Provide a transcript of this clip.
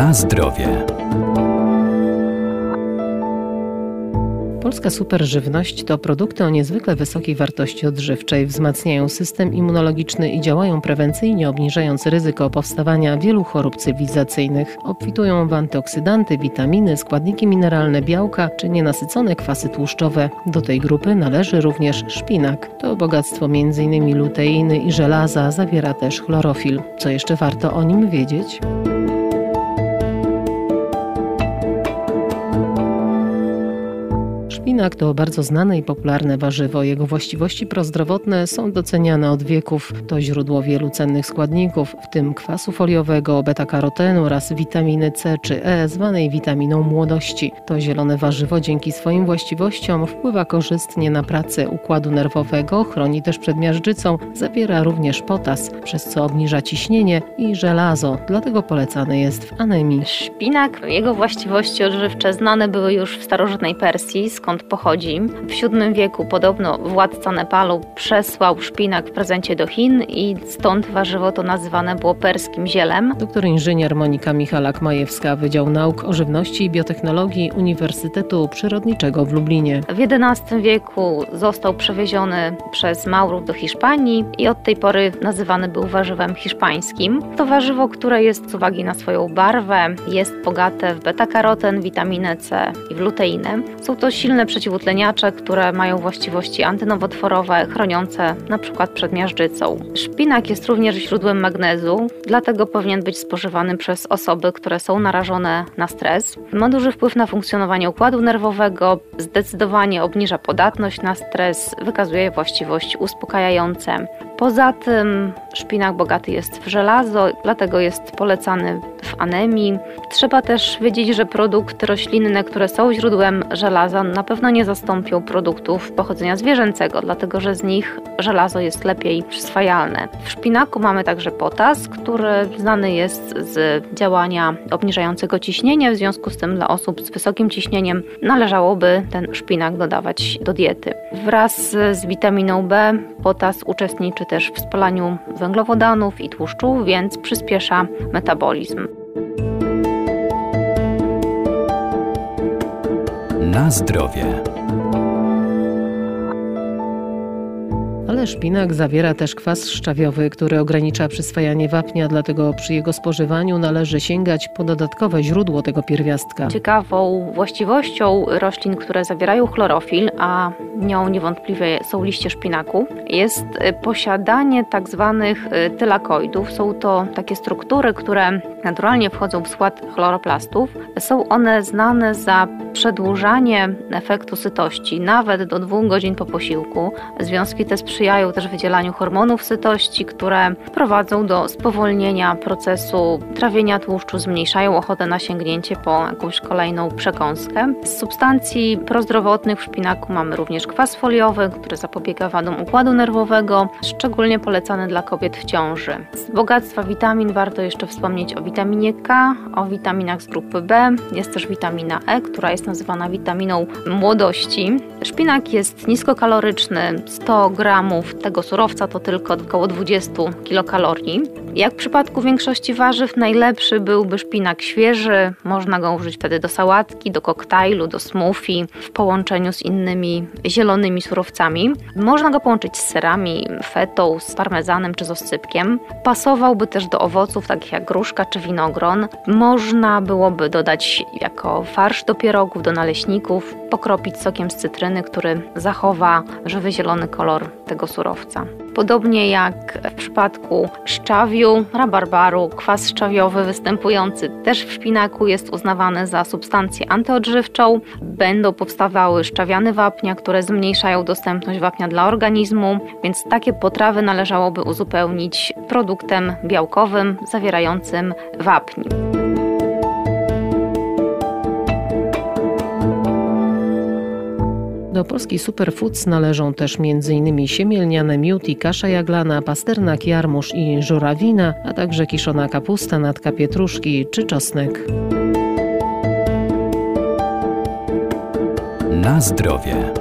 Na zdrowie. Polska superżywność to produkty o niezwykle wysokiej wartości odżywczej, wzmacniają system immunologiczny i działają prewencyjnie, obniżając ryzyko powstawania wielu chorób cywilizacyjnych. Obfitują w antyoksydanty, witaminy, składniki mineralne, białka czy nienasycone kwasy tłuszczowe. Do tej grupy należy również szpinak. To bogactwo m.in. luteiny i żelaza, zawiera też chlorofil. Co jeszcze warto o nim wiedzieć? Szpinak to bardzo znane i popularne warzywo. Jego właściwości prozdrowotne są doceniane od wieków. To źródło wielu cennych składników, w tym kwasu foliowego, beta-karotenu oraz witaminy C czy E, zwanej witaminą młodości. To zielone warzywo dzięki swoim właściwościom wpływa korzystnie na pracę układu nerwowego, chroni też przed miażdżycą, zawiera również potas, przez co obniża ciśnienie i żelazo, dlatego polecany jest w anemii. Szpinak, jego właściwości odżywcze znane były już w starożytnej Persji, skąd pochodzi. W VII wieku podobno władca Nepalu przesłał szpinak w prezencie do Chin i stąd warzywo to nazywane było perskim zielem. Doktor inżynier Monika Michalak-Majewska, Wydział Nauk o Żywności i Biotechnologii Uniwersytetu Przyrodniczego w Lublinie. W XI wieku został przewieziony przez Maurów do Hiszpanii i od tej pory nazywany był warzywem hiszpańskim. To warzywo, które jest z uwagi na swoją barwę, jest bogate w beta-karoten, witaminę C i w luteinę. Są to silne przeciwutleniacze, które mają właściwości antynowotworowe, chroniące np. przed miażdżycą. Szpinak jest również źródłem magnezu, dlatego powinien być spożywany przez osoby, które są narażone na stres. Ma duży wpływ na funkcjonowanie układu nerwowego, zdecydowanie obniża podatność na stres, wykazuje właściwości uspokajające. Poza tym szpinak bogaty jest w żelazo, dlatego jest polecany anemii. Trzeba też wiedzieć, że produkty roślinne, które są źródłem żelaza, na pewno nie zastąpią produktów pochodzenia zwierzęcego, dlatego że z nich żelazo jest lepiej przyswajalne. W szpinaku mamy także potas, który znany jest z działania obniżającego ciśnienie, w związku z tym dla osób z wysokim ciśnieniem należałoby ten szpinak dodawać do diety. Wraz z witaminą B potas uczestniczy też w spalaniu węglowodanów i tłuszczu, więc przyspiesza metabolizm. Na zdrowie. Ale szpinak zawiera też kwas szczawiowy, który ogranicza przyswajanie wapnia, dlatego przy jego spożywaniu należy sięgać po dodatkowe źródło tego pierwiastka. Ciekawą właściwością roślin, które zawierają chlorofil, a nią niewątpliwie są liście szpinaku, jest posiadanie tak zwanych y, tylakoidów. Są to takie struktury, które naturalnie wchodzą w skład chloroplastów. Są one znane za przedłużanie efektu sytości, nawet do dwóch godzin po posiłku. Związki te sprzyjają też wydzielaniu hormonów sytości, które prowadzą do spowolnienia procesu trawienia tłuszczu, zmniejszają ochotę na sięgnięcie po jakąś kolejną przekąskę. Z substancji prozdrowotnych w szpinaku mamy również kwas foliowy, który zapobiega wadom układu nerwowego, szczególnie polecany dla kobiet w ciąży. Z bogactwa witamin warto jeszcze wspomnieć o witaminie K, o witaminach z grupy B. Jest też witamina E, która jest nazywana witaminą młodości. Szpinak jest niskokaloryczny, 100 gramów tego surowca to tylko około 20 kilokalorii. Jak w przypadku większości warzyw, najlepszy byłby szpinak świeży. Można go użyć wtedy do sałatki, do koktajlu, do smoothie w połączeniu z innymi zielonymi surowcami. Można go połączyć z serami, fetą, z parmezanem czy z oscypkiem. Pasowałby też do owoców takich jak gruszka czy winogron. Można byłoby dodać jako farsz do pierogów, do naleśników, pokropić sokiem z cytryny, który zachowa żywy zielony kolor tego surowca. Podobnie jak w przypadku szczawiu, rabarbaru, kwas szczawiowy występujący też w szpinaku jest uznawany za substancję antyodżywczą. Będą powstawały szczawiany wapnia, które zmniejszają dostępność wapnia dla organizmu, więc takie potrawy należałoby uzupełnić produktem białkowym zawierającym wapń. Do polskich superfoods należą też m.in. siemielniane miód i kasza jaglana, pasternak, jarmuż i żurawina, a także kiszona kapusta, natka pietruszki czy czosnek. Na zdrowie.